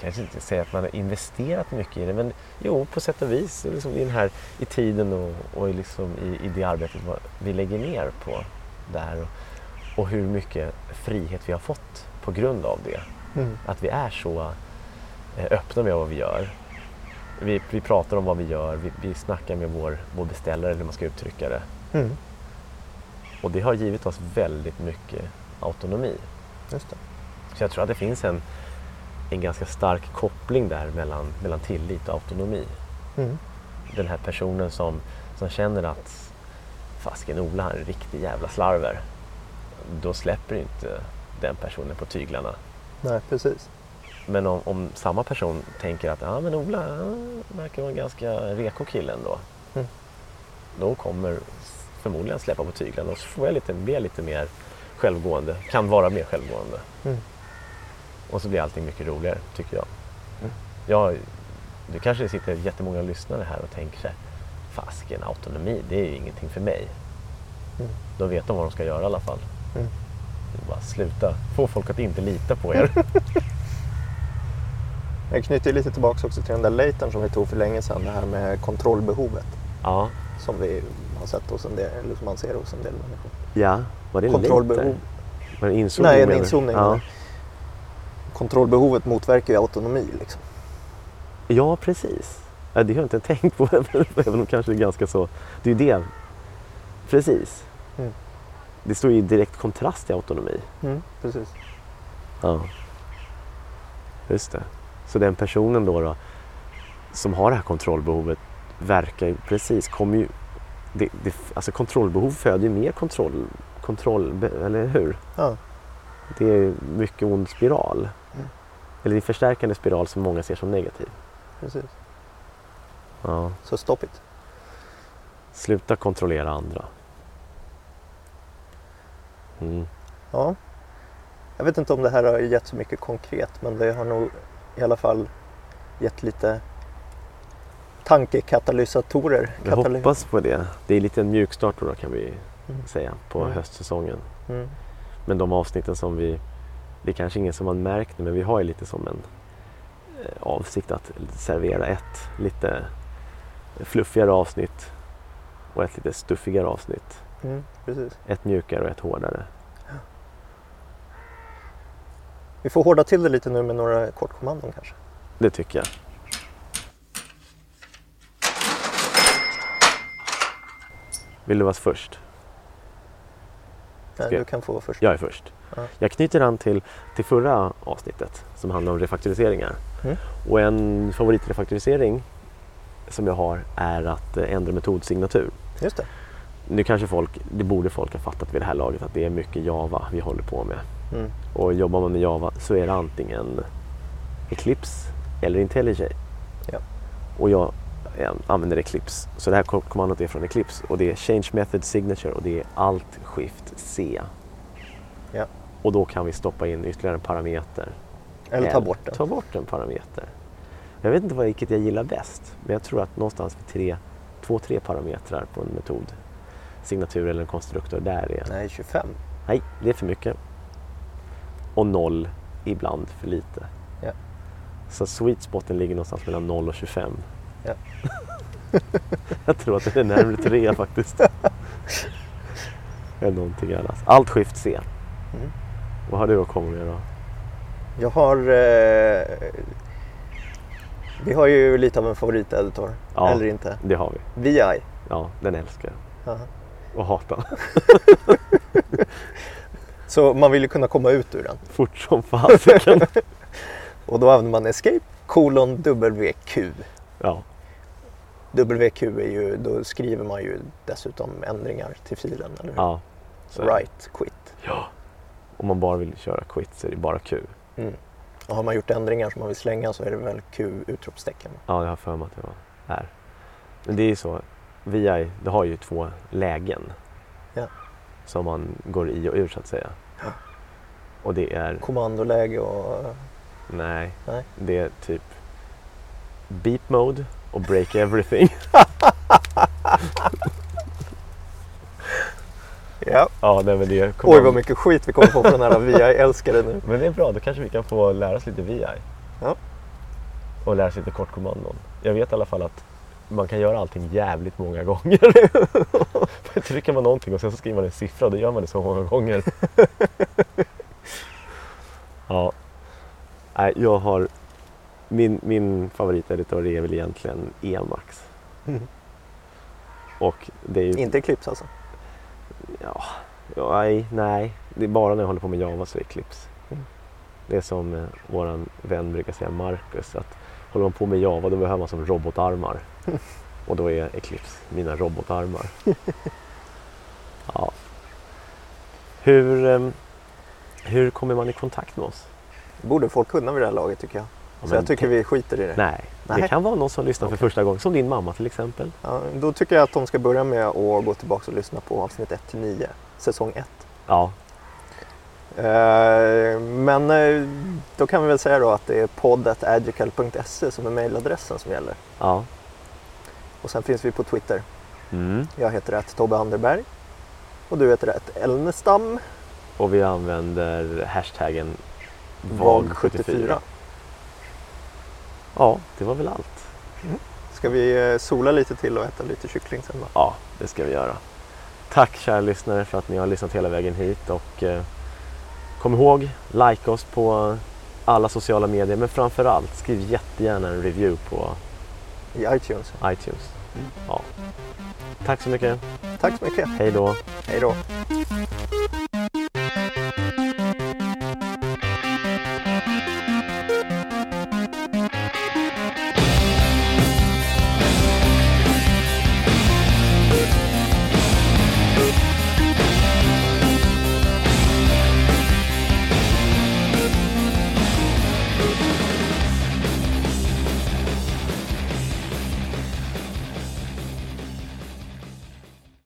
kanske inte säga att man har investerat mycket i det, men jo, på sätt och vis liksom i, den här, i tiden och, och i liksom i, i det arbetet vi lägger ner på det här och, och hur mycket frihet vi har fått på grund av det. Mm. Att vi är så eh, öppna med vad vi gör. Vi, vi pratar om vad vi gör, vi, vi snackar med vår, vår beställare eller hur man ska uttrycka det. Mm. Och det har givit oss väldigt mycket autonomi. Just det. Så jag tror att det finns en, en ganska stark koppling där mellan, mellan tillit och autonomi. Mm. Den här personen som, som känner att fasken Ola är en riktig jävla slarver. Då släpper inte den personen på tyglarna. Nej, precis. Men om, om samma person tänker att ja, men Ola verkar vara en ganska reko kille ändå. Mm. Då kommer förmodligen släppa på tyglarna och så får jag lite, jag lite mer självgående. Kan vara mer självgående. Mm. Och så blir allting mycket roligare tycker jag. Mm. jag det kanske sitter jättemånga lyssnare här och tänker så här, fasken autonomi, det är ju ingenting för mig. Mm. Då vet de vad de ska göra i alla fall. Mm. Bara sluta, få folk att inte lita på er. Jag knyter lite tillbaka också till den där latern som vi tog för länge sedan. Det här med kontrollbehovet. ja. Som vi har sett hos en del, eller som man ser hos en del människor. ja, var det en Kontrollbehov. Var det en inzoomning Nej, en du? inzoomning. Ja. Kontrollbehovet motverkar ju autonomi. Liksom. ja, precis. Det har jag inte tänkt på, även om kanske det är ganska så. Det är ju det. Precis. Mm. Det står ju i direkt kontrast till autonomi. Mm, precis. Ja. Just det. Så den personen då, då som har det här kontrollbehovet verkar ju precis, kommer ju... Det, det, alltså kontrollbehov föder ju mer kontroll, kontroll, eller hur? Ja. Det är mycket ond spiral. Eller en förstärkande spiral som många ser som negativ. precis. Ja. Så stop it. Sluta kontrollera andra. Mm. Ja. Jag vet inte om det här har gett så mycket konkret men det har nog i alla fall gett lite tankekatalysatorer. Jag Kataly- hoppas på det. Det är lite en mjukstart då, då kan vi Mm. säga på Mm. höstsäsongen. Mm. Men de avsnitten som vi, det är kanske ingen som har märkt det, men vi har ju lite som en eh, avsikt att servera ett lite fluffigare avsnitt och ett lite stuffigare avsnitt. Mm. Ett mjukare och ett hårdare. Vi får hårda till det lite nu med några kortkommandon kanske. Det tycker jag. Vill du vara först? Nej, du kan få först. Jag är först. Ja. Jag knyter an till, till förra avsnittet som handlar om refaktoriseringar. Mm. Och en favoritrefaktorisering som jag har är att eh, ändra metodsignatur. Just det. Nu kanske folk, det borde folk ha fattat vid det här laget att det är mycket Java vi håller på med. Mm. Och jobbar man med Java så är det antingen Eclipse eller IntelliJ. Ja. Och jag eh, använder Eclipse. Så det här kom- kommandot är från Eclipse och det är Change Method Signature och det är Alt Shift C. Ja. Och då kan vi stoppa in ytterligare en parameter. Eller ta bort den. Ta bort en parameter. Jag vet inte vad, vilket jag gillar bäst. Men jag tror att någonstans vid tre, två, tre parametrar på en metod. Signatur eller en konstruktor. Där är Nej, 25. Nej, det är för mycket. Och noll ibland för lite. Ja. Så sweet spoten ligger någonstans mellan 0 och 25. Ja. jag tror att det är närmare 3 faktiskt. Än någonting annat. Allt skift C. Mm. Vad har du att komma med då? Jag har... Eh, vi har ju lite av en favoriteditor. Ja. Eller inte. Det har vi. VI. Ja, den älskar jag. Aha. Och hatar. Så man vill ju kunna komma ut ur den. Fort som fasiken. Och då använder man escape kolon WQ. ja, WQ är ju, då skriver man ju dessutom ändringar till filen. Eller hur? ja. Så. Right, quit. Ja. Om man bara vill köra quit så är det bara Q. Mm. Och har man gjort ändringar som man vill slänga så är det väl Q utropstecken. Ja, jag har för mig att det var här. Men det är ju så, VI det har ju två lägen. Ja. Som man går i och ur så att säga. Ja. Och det är, Kommandoläge och... nej, Nej. det är typ beep mode och break everything. Ja. ja, nej, men det är Oj vad mycket skit vi kommer få på den här VI älskade nu. Men det är bra, då kanske vi kan få lära oss lite VI. Ja. Och lära oss lite kortkommandon. Jag vet i alla fall att man kan göra allting jävligt många gånger. Trycker man någonting och sen så skriver man en siffra då gör man det så många gånger. ja. Nej, jag har... Min, min favoriteditor är väl egentligen Emacs. Mm. Och det är ju... Inte Eclipse alltså. Ja, nej, nej. Det är bara när jag håller på med Java så är Eclipse. Det är som eh, våran vän brukar säga, Marcus, att håller man på med Java då behöver man som robotarmar. Och då är Eclipse mina robotarmar. ja. Hur, ehm, hur kommer man i kontakt med oss? borde folk kunna vid det här laget tycker jag. Ja, så jag tycker vi skiter i det. Nej, det Nej. kan vara någon som lyssnar för Okej. första gången, som din mamma till exempel. Ja, då tycker jag att de ska börja med att gå tillbaka och lyssna på avsnitt 1 till 9, säsong 1. Ja, Eh, men eh, då kan vi väl säga då att det är poddatagrical.se som är mejladressen som gäller. ja. Och sen finns vi på Twitter. Mm. Jag heter att Tobbe Anderberg. Och du heter att Elnestam. Och vi använder hashtaggen VAG74. VAG74. Ja, det var väl allt. Ska vi eh, sola lite till och äta lite kyckling sen då? Ja, det ska vi göra. Tack kära lyssnare för att ni har lyssnat hela vägen hit och eh, kom ihåg, like oss på alla sociala medier men framförallt skriv jättegärna en review på I iTunes. iTunes. Ja. Tack så mycket, Tack så mycket. hej då! Hej då.